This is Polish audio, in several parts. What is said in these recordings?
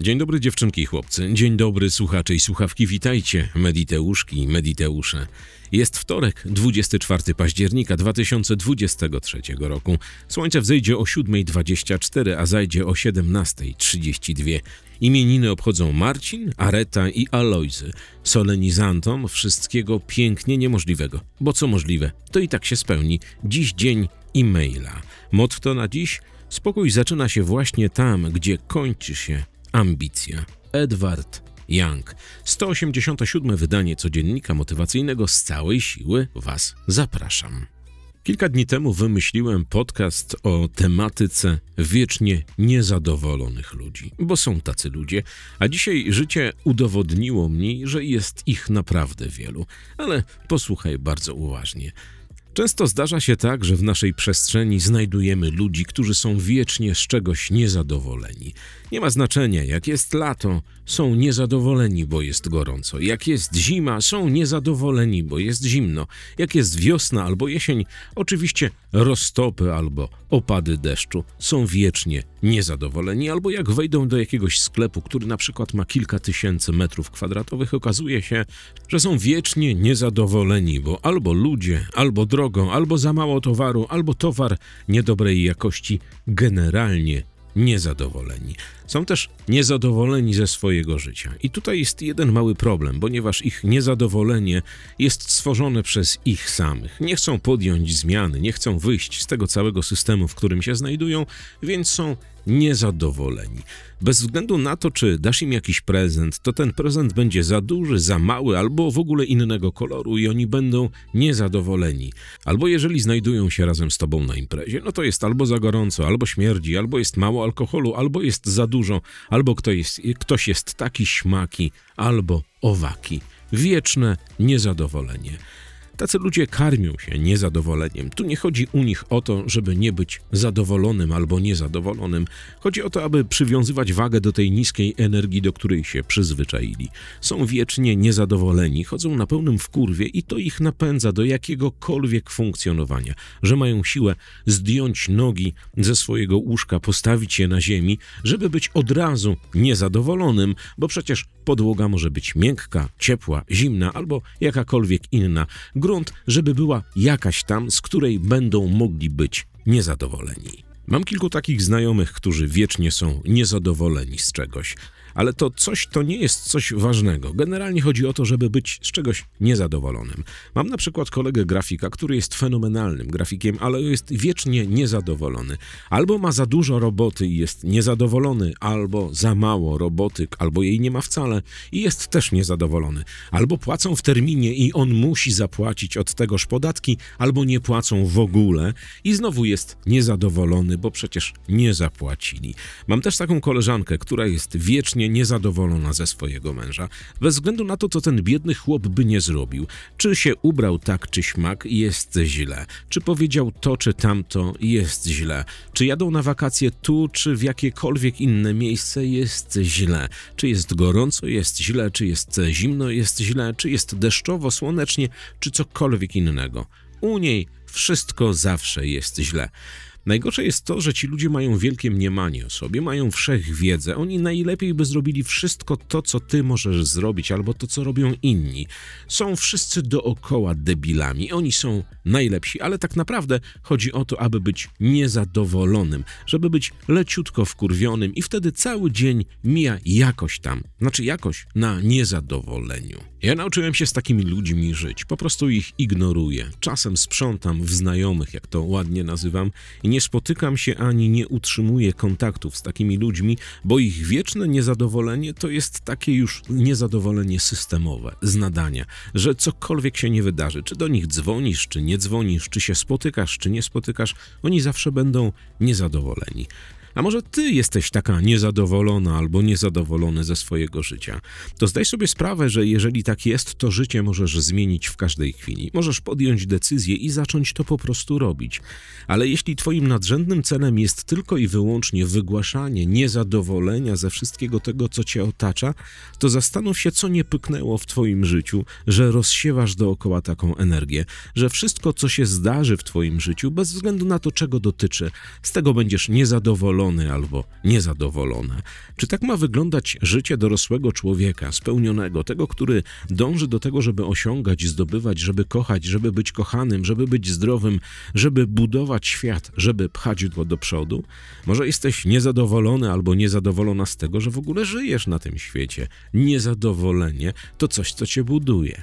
Dzień dobry dziewczynki i chłopcy. Dzień dobry słuchacze i słuchawki. Witajcie, Mediteuszki i Mediteusze. Jest wtorek, 24 października 2023 roku. Słońce wzejdzie o 7.24, a zajdzie o 17.32. Imieniny obchodzą Marcin, Areta i Alojzy. Solenizantom wszystkiego pięknie niemożliwego. Bo co możliwe, to i tak się spełni. Dziś dzień e-maila. Motto na dziś? Spokój zaczyna się właśnie tam, gdzie kończy się ambicja. Edward Young. 187 wydanie codziennika motywacyjnego z całej siły Was zapraszam. Kilka dni temu wymyśliłem podcast o tematyce wiecznie niezadowolonych ludzi, bo są tacy ludzie, a dzisiaj życie udowodniło mi, że jest ich naprawdę wielu. Ale posłuchaj bardzo uważnie. Często zdarza się tak, że w naszej przestrzeni znajdujemy ludzi, którzy są wiecznie z czegoś niezadowoleni. Nie ma znaczenia, jak jest lato, są niezadowoleni, bo jest gorąco. Jak jest zima, są niezadowoleni, bo jest zimno. Jak jest wiosna albo jesień, oczywiście roztopy albo opady deszczu, są wiecznie niezadowoleni. Albo jak wejdą do jakiegoś sklepu, który na przykład ma kilka tysięcy metrów kwadratowych, okazuje się, że są wiecznie niezadowoleni, bo albo ludzie, albo drogą, albo za mało towaru, albo towar niedobrej jakości generalnie niezadowoleni. Są też niezadowoleni ze swojego życia. I tutaj jest jeden mały problem, ponieważ ich niezadowolenie jest stworzone przez ich samych. Nie chcą podjąć zmiany, nie chcą wyjść z tego całego systemu, w którym się znajdują, więc są niezadowoleni. Bez względu na to, czy dasz im jakiś prezent, to ten prezent będzie za duży, za mały albo w ogóle innego koloru i oni będą niezadowoleni. Albo jeżeli znajdują się razem z tobą na imprezie, no to jest albo za gorąco, albo śmierdzi, albo jest mało alkoholu, albo jest za dużo, albo ktoś jest, ktoś jest taki śmaki, albo owaki. Wieczne niezadowolenie. Tacy ludzie karmią się niezadowoleniem. Tu nie chodzi u nich o to, żeby nie być zadowolonym albo niezadowolonym. Chodzi o to, aby przywiązywać wagę do tej niskiej energii, do której się przyzwyczaili. Są wiecznie niezadowoleni, chodzą na pełnym wkurwie i to ich napędza do jakiegokolwiek funkcjonowania, że mają siłę zdjąć nogi ze swojego łóżka, postawić je na ziemi, żeby być od razu niezadowolonym, bo przecież podłoga może być miękka, ciepła, zimna albo jakakolwiek inna grunt, żeby była jakaś tam, z której będą mogli być niezadowoleni. Mam kilku takich znajomych, którzy wiecznie są niezadowoleni z czegoś ale to coś to nie jest coś ważnego. Generalnie chodzi o to, żeby być z czegoś niezadowolonym. Mam na przykład kolegę grafika, który jest fenomenalnym grafikiem, ale jest wiecznie niezadowolony. Albo ma za dużo roboty i jest niezadowolony, albo za mało roboty, albo jej nie ma wcale i jest też niezadowolony. Albo płacą w terminie i on musi zapłacić od tegoż podatki, albo nie płacą w ogóle i znowu jest niezadowolony, bo przecież nie zapłacili. Mam też taką koleżankę, która jest wiecznie niezadowolona ze swojego męża, bez względu na to, co ten biedny chłop by nie zrobił. Czy się ubrał tak czy śmak, jest źle. Czy powiedział to czy tamto, jest źle. Czy jadą na wakacje tu, czy w jakiekolwiek inne miejsce, jest źle. Czy jest gorąco, jest źle. Czy jest zimno, jest źle. Czy jest deszczowo, słonecznie, czy cokolwiek innego. U niej wszystko zawsze jest źle. Najgorsze jest to, że ci ludzie mają wielkie mniemanie o sobie, mają wszechwiedzę. Oni najlepiej by zrobili wszystko to, co ty możesz zrobić, albo to, co robią inni. Są wszyscy dookoła debilami. Oni są najlepsi, ale tak naprawdę chodzi o to, aby być niezadowolonym, żeby być leciutko wkurwionym i wtedy cały dzień mija jakoś tam, znaczy jakoś na niezadowoleniu. Ja nauczyłem się z takimi ludźmi żyć, po prostu ich ignoruję. Czasem sprzątam w znajomych, jak to ładnie nazywam, i nie spotykam się ani nie utrzymuję kontaktów z takimi ludźmi, bo ich wieczne niezadowolenie to jest takie już niezadowolenie systemowe, z nadania, że cokolwiek się nie wydarzy, czy do nich dzwonisz, czy nie dzwonisz, czy się spotykasz, czy nie spotykasz, oni zawsze będą niezadowoleni. A może ty jesteś taka niezadowolona albo niezadowolony ze swojego życia? To zdaj sobie sprawę, że jeżeli tak jest, to życie możesz zmienić w każdej chwili. Możesz podjąć decyzję i zacząć to po prostu robić. Ale jeśli twoim nadrzędnym celem jest tylko i wyłącznie wygłaszanie niezadowolenia ze wszystkiego tego, co cię otacza, to zastanów się, co nie pyknęło w twoim życiu, że rozsiewasz dookoła taką energię, że wszystko, co się zdarzy w twoim życiu, bez względu na to, czego dotyczy, z tego będziesz niezadowolony albo niezadowolona. Czy tak ma wyglądać życie dorosłego człowieka, spełnionego, tego, który dąży do tego, żeby osiągać, zdobywać, żeby kochać, żeby być kochanym, żeby być zdrowym, żeby budować świat, żeby pchać go do przodu? Może jesteś niezadowolony albo niezadowolona z tego, że w ogóle żyjesz na tym świecie. Niezadowolenie to coś, co cię buduje.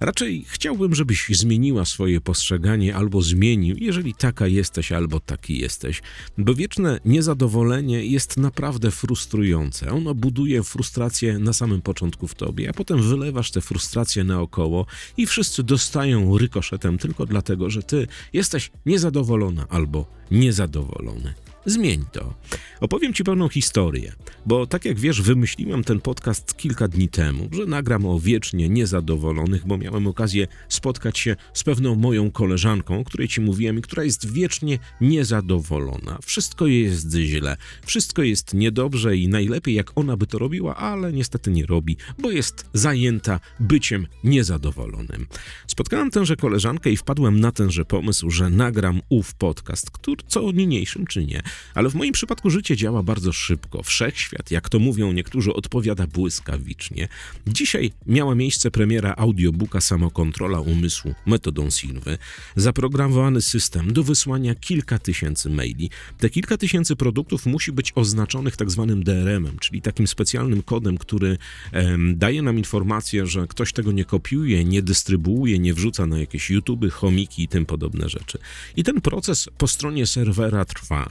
Raczej chciałbym, żebyś zmieniła swoje postrzeganie albo zmienił, jeżeli taka jesteś albo taki jesteś, bo wieczne niezadowolenie jest naprawdę frustrujące. Ono buduje frustrację na samym początku w tobie, a potem wylewasz tę frustrację naokoło i wszyscy dostają rykoszetem tylko dlatego, że ty jesteś niezadowolona albo niezadowolony. Zmień to. Opowiem Ci pewną historię, bo tak jak wiesz, wymyśliłem ten podcast kilka dni temu, że nagram o wiecznie niezadowolonych, bo miałem okazję spotkać się z pewną moją koleżanką, o której Ci mówiłem i która jest wiecznie niezadowolona. Wszystko jest źle, wszystko jest niedobrze i najlepiej jak ona by to robiła, ale niestety nie robi, bo jest zajęta byciem niezadowolonym. Spotkałem tęże koleżankę i wpadłem na tenże pomysł, że nagram ów podcast, który co niniejszym czynię. Ale w moim przypadku życie działa bardzo szybko. Wszechświat, jak to mówią niektórzy, odpowiada błyskawicznie. Dzisiaj miała miejsce premiera audiobooka Samokontrola umysłu metodą Silwy. Zaprogramowany system do wysłania kilka tysięcy maili. Te kilka tysięcy produktów musi być oznaczonych tak zwanym DRM-em, czyli takim specjalnym kodem, który em, daje nam informację, że ktoś tego nie kopiuje, nie dystrybuuje, nie wrzuca na jakieś YouTube, chomiki i tym podobne rzeczy. I ten proces po stronie serwera trwa.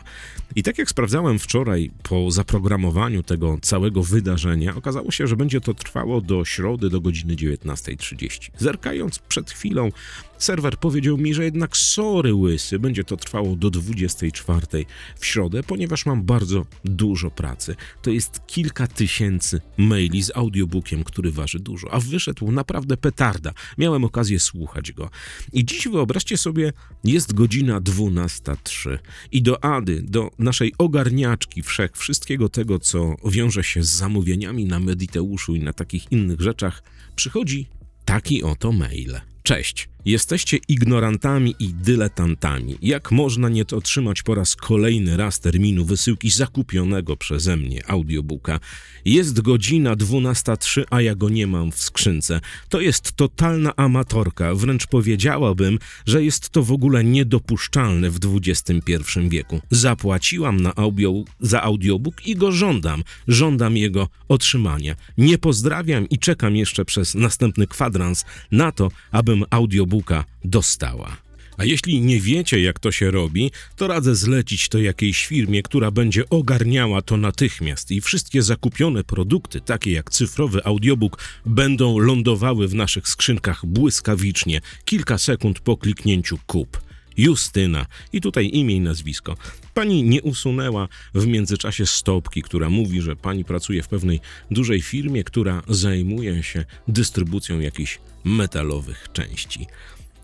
I tak jak sprawdzałem wczoraj po zaprogramowaniu tego całego wydarzenia, okazało się, że będzie to trwało do środy do godziny 19.30. Zerkając przed chwilą Serwer powiedział mi, że jednak sorry łysy, będzie to trwało do 24 w środę, ponieważ mam bardzo dużo pracy. To jest kilka tysięcy maili z audiobookiem, który waży dużo, a wyszedł naprawdę petarda. Miałem okazję słuchać go. I dziś wyobraźcie sobie, jest godzina 12.03 i do Ady, do naszej ogarniaczki wszech, wszystkiego tego, co wiąże się z zamówieniami na Mediteuszu i na takich innych rzeczach, przychodzi taki oto mail. Cześć. Jesteście ignorantami i dyletantami. Jak można nie otrzymać po raz kolejny raz terminu wysyłki zakupionego przeze mnie audiobooka? Jest godzina 12.03, a ja go nie mam w skrzynce. To jest totalna amatorka, wręcz powiedziałabym, że jest to w ogóle niedopuszczalne w XXI wieku. Zapłaciłam na audio, za audiobook i go żądam. Żądam jego otrzymania. Nie pozdrawiam i czekam jeszcze przez następny kwadrans na to, abym audiobook dostała. A jeśli nie wiecie, jak to się robi, to radzę zlecić to jakiejś firmie, która będzie ogarniała to natychmiast i wszystkie zakupione produkty, takie jak cyfrowy audiobook, będą lądowały w naszych skrzynkach błyskawicznie, kilka sekund po kliknięciu kup. Justyna. I tutaj imię i nazwisko. Pani nie usunęła w międzyczasie stopki, która mówi, że pani pracuje w pewnej dużej firmie, która zajmuje się dystrybucją jakichś metalowych części.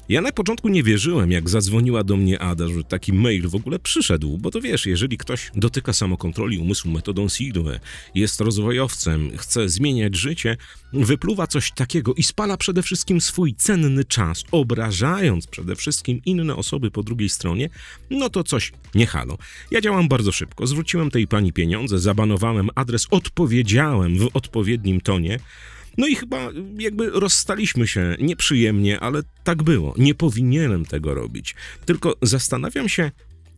Ja na początku nie wierzyłem, jak zadzwoniła do mnie Ada, że taki mail w ogóle przyszedł, bo to wiesz, jeżeli ktoś dotyka samokontroli umysłu metodą Silve, jest rozwojowcem, chce zmieniać życie, wypluwa coś takiego i spala przede wszystkim swój cenny czas, obrażając przede wszystkim inne osoby po drugiej stronie, no to coś nie halo. Ja działam bardzo szybko, zwróciłem tej pani pieniądze, zabanowałem adres, odpowiedziałem w odpowiednim tonie, no i chyba jakby rozstaliśmy się nieprzyjemnie, ale tak było. Nie powinienem tego robić. Tylko zastanawiam się,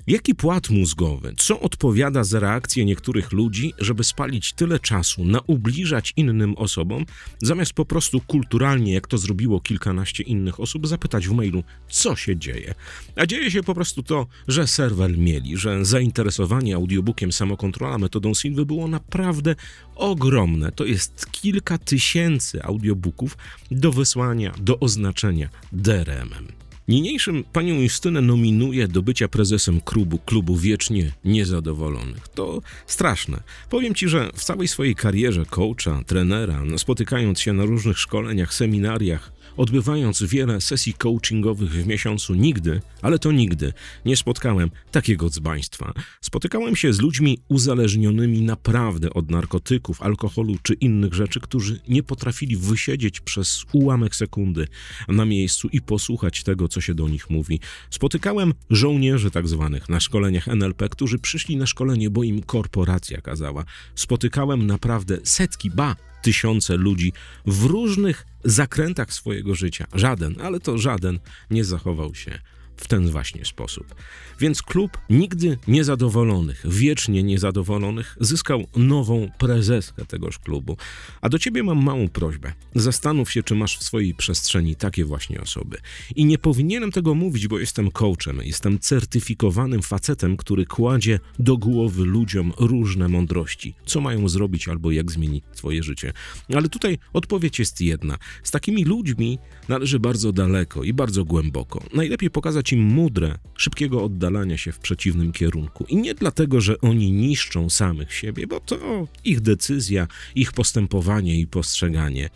Jaki płat mózgowy, co odpowiada za reakcję niektórych ludzi, żeby spalić tyle czasu na ubliżać innym osobom, zamiast po prostu kulturalnie, jak to zrobiło kilkanaście innych osób, zapytać w mailu, co się dzieje? A dzieje się po prostu to, że serwer mieli, że zainteresowanie audiobookiem samokontrola metodą Silwy było naprawdę ogromne. To jest kilka tysięcy audiobooków do wysłania, do oznaczenia DRM-em. Niniejszym panią Justynę nominuję do bycia prezesem klubu, klubu wiecznie niezadowolonych. To straszne. Powiem ci, że w całej swojej karierze coacha, trenera, spotykając się na różnych szkoleniach, seminariach, odbywając wiele sesji coachingowych w miesiącu, nigdy, ale to nigdy, nie spotkałem takiego dzbaństwa. Spotykałem się z ludźmi uzależnionymi naprawdę od narkotyków, alkoholu czy innych rzeczy, którzy nie potrafili wysiedzieć przez ułamek sekundy na miejscu i posłuchać tego, co się do nich mówi. Spotykałem żołnierzy tak zwanych na szkoleniach NLP, którzy przyszli na szkolenie, bo im korporacja kazała. Spotykałem naprawdę setki, ba, tysiące ludzi w różnych zakrętach swojego życia. Żaden, ale to żaden nie zachował się w ten właśnie sposób. Więc klub nigdy niezadowolonych, wiecznie niezadowolonych, zyskał nową prezeskę tegoż klubu. A do ciebie mam małą prośbę. Zastanów się, czy masz w swojej przestrzeni takie właśnie osoby. I nie powinienem tego mówić, bo jestem coachem, jestem certyfikowanym facetem, który kładzie do głowy ludziom różne mądrości, co mają zrobić albo jak zmienić swoje życie. Ale tutaj odpowiedź jest jedna. Z takimi ludźmi należy bardzo daleko i bardzo głęboko. Najlepiej pokazać im mudrę szybkiego oddalania się w przeciwnym kierunku. I nie dlatego, że oni niszczą samych siebie, bo to ich decyzja, ich postępowanie i postrzeganie.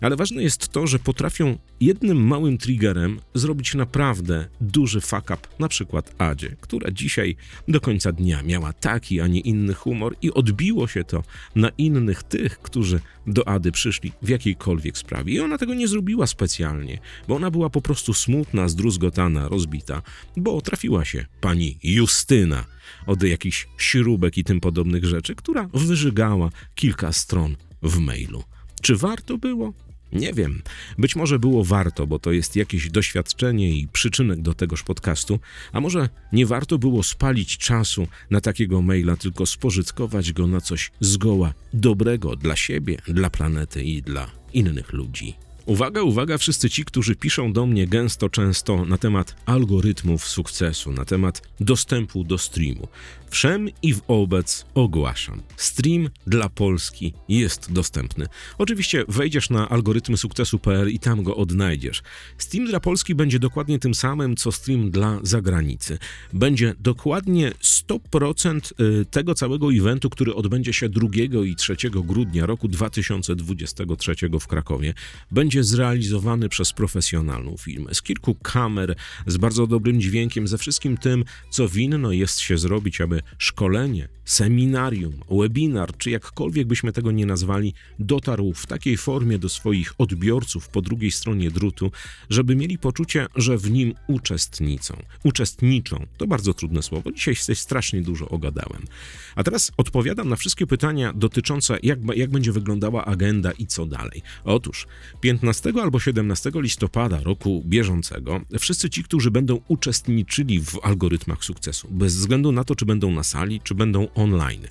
Ale ważne jest to, że potrafią jednym małym triggerem zrobić naprawdę duży fuck up, na przykład Adzie, która dzisiaj do końca dnia miała taki, a nie inny humor i odbiło się to na innych tych, którzy do Ady przyszli w jakiejkolwiek sprawie. I ona tego nie zrobiła specjalnie, bo ona była po prostu smutna, zdruzgotana, rozbita, bo trafiła się pani Justyna od jakichś śrubek i tym podobnych rzeczy, która wyżygała kilka stron w mailu. Czy warto było? Nie wiem. Być może było warto, bo to jest jakieś doświadczenie i przyczynek do tegoż podcastu, a może nie warto było spalić czasu na takiego maila, tylko spożytkować go na coś zgoła dobrego dla siebie, dla planety i dla innych ludzi. Uwaga, uwaga, wszyscy ci, którzy piszą do mnie gęsto, często na temat algorytmów sukcesu, na temat dostępu do streamu. Wszem i wobec ogłaszam. Stream dla Polski jest dostępny. Oczywiście wejdziesz na algorytmy sukcesu.pl i tam go odnajdziesz. Stream dla Polski będzie dokładnie tym samym, co stream dla zagranicy. Będzie dokładnie 100% y, tego całego eventu, który odbędzie się 2 i 3 grudnia roku 2023 w Krakowie. Będzie zrealizowany przez profesjonalną firmę, z kilku kamer, z bardzo dobrym dźwiękiem, ze wszystkim tym, co winno jest się zrobić, aby szkolenie, seminarium, webinar, czy jakkolwiek byśmy tego nie nazwali, dotarł w takiej formie do swoich odbiorców po drugiej stronie drutu, żeby mieli poczucie, że w nim uczestniczą. Uczestniczą. To bardzo trudne słowo. Dzisiaj strasznie dużo ogadałem. A teraz odpowiadam na wszystkie pytania dotyczące, jak, jak będzie wyglądała agenda i co dalej. Otóż 15 albo 17 listopada roku bieżącego wszyscy ci, którzy będą uczestniczyli w algorytmach sukcesu, bez względu na to, czy będą na sali, czy będą online.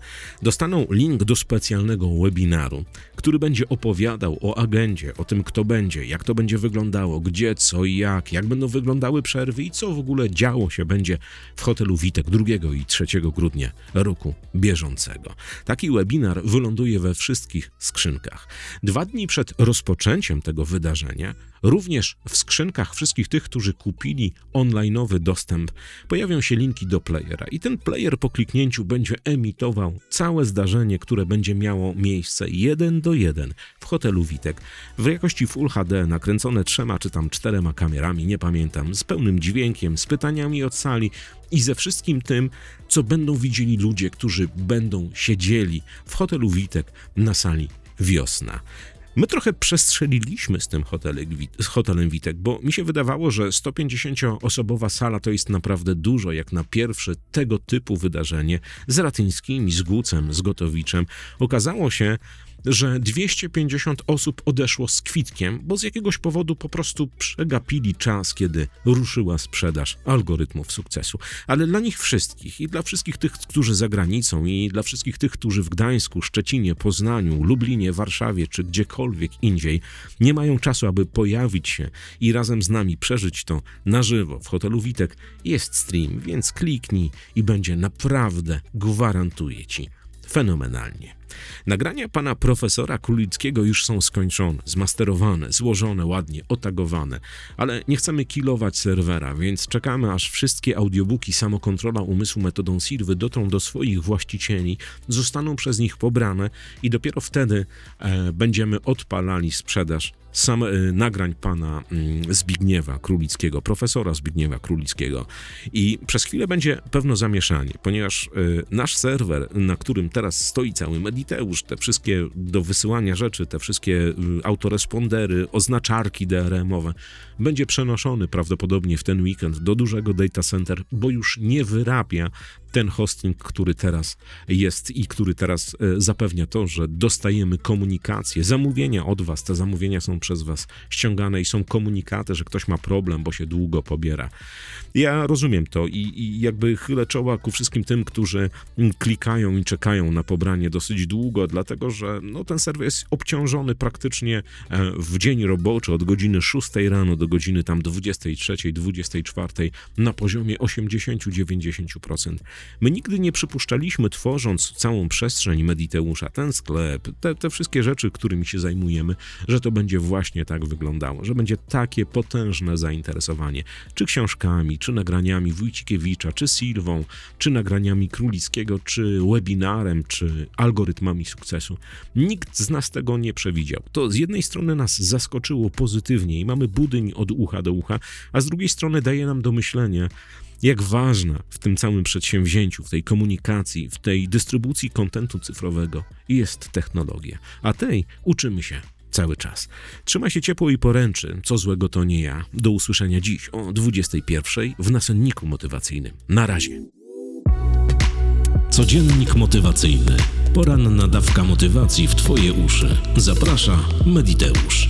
Dostaną link do specjalnego webinaru, który będzie opowiadał o agendzie, o tym, kto będzie, jak to będzie wyglądało, gdzie, co i jak, jak będą wyglądały przerwy i co w ogóle działo się będzie w hotelu Witek 2 i 3 grudnia roku bieżącego. Taki webinar wyląduje we wszystkich skrzynkach. Dwa dni przed rozpoczęciem tego wydarzenia Również w skrzynkach wszystkich tych, którzy kupili onlineowy dostęp, pojawią się linki do playera i ten player po kliknięciu będzie emitował całe zdarzenie, które będzie miało miejsce jeden do jeden w hotelu Witek w jakości Full HD nakręcone trzema czy tam czterema kamerami, nie pamiętam, z pełnym dźwiękiem, z pytaniami od sali i ze wszystkim tym, co będą widzieli ludzie, którzy będą siedzieli w hotelu Witek na sali Wiosna. My trochę przestrzeliliśmy z tym hotelem, z hotelem Witek, bo mi się wydawało, że 150-osobowa sala to jest naprawdę dużo, jak na pierwsze tego typu wydarzenie z Ratyńskimi, z Gucem, z Gotowiczem. Okazało się, że 250 osób odeszło z kwitkiem, bo z jakiegoś powodu po prostu przegapili czas, kiedy ruszyła sprzedaż algorytmów sukcesu. Ale dla nich wszystkich i dla wszystkich tych, którzy za granicą i dla wszystkich tych, którzy w Gdańsku, Szczecinie, Poznaniu, Lublinie, Warszawie czy gdziekolwiek indziej nie mają czasu, aby pojawić się i razem z nami przeżyć to na żywo w hotelu Witek, jest stream, więc kliknij i będzie naprawdę, gwarantuję ci, fenomenalnie. Nagrania pana profesora Królickiego już są skończone, zmasterowane, złożone ładnie, otagowane, ale nie chcemy kilować serwera, więc czekamy aż wszystkie audiobooki Samokontrola Umysłu metodą Silwy dotrą do swoich właścicieli, zostaną przez nich pobrane i dopiero wtedy e, będziemy odpalali sprzedaż sam, y, nagrań pana y, Zbigniewa Królickiego, profesora Zbigniewa Królickiego. I przez chwilę będzie pewno zamieszanie, ponieważ y, nasz serwer, na którym teraz stoi cały Mediteusz, te wszystkie do wysyłania rzeczy, te wszystkie y, autorespondery, oznaczarki DRM-owe, będzie przenoszony prawdopodobnie w ten weekend do dużego data center, bo już nie wyrabia ten hosting, który teraz jest i który teraz e, zapewnia to, że dostajemy komunikację, zamówienia od Was, te zamówienia są przez Was ściągane i są komunikaty, że ktoś ma problem, bo się długo pobiera. Ja rozumiem to i, i jakby chylę czoła ku wszystkim tym, którzy klikają i czekają na pobranie dosyć długo, dlatego że no, ten serwer jest obciążony praktycznie e, w dzień roboczy od godziny 6 rano do godziny tam 23, 24 na poziomie 80-90%. My nigdy nie przypuszczaliśmy, tworząc całą przestrzeń Mediteusza, ten sklep, te, te wszystkie rzeczy, którymi się zajmujemy, że to będzie właśnie tak wyglądało, że będzie takie potężne zainteresowanie, czy książkami, czy nagraniami Wójcikiewicza, czy Silwą, czy nagraniami Królickiego, czy webinarem, czy algorytmami sukcesu. Nikt z nas tego nie przewidział. To z jednej strony nas zaskoczyło pozytywnie i mamy budyń od ucha do ucha, a z drugiej strony daje nam do myślenia, jak ważna w tym całym przedsięwzięciu, w tej komunikacji, w tej dystrybucji kontentu cyfrowego jest technologia. A tej uczymy się cały czas. Trzymaj się ciepło i poręczy, co złego to nie ja. Do usłyszenia dziś o 21 w nasenniku motywacyjnym. Na razie. Codziennik motywacyjny. Poranna dawka motywacji w Twoje uszy. Zaprasza Mediteusz.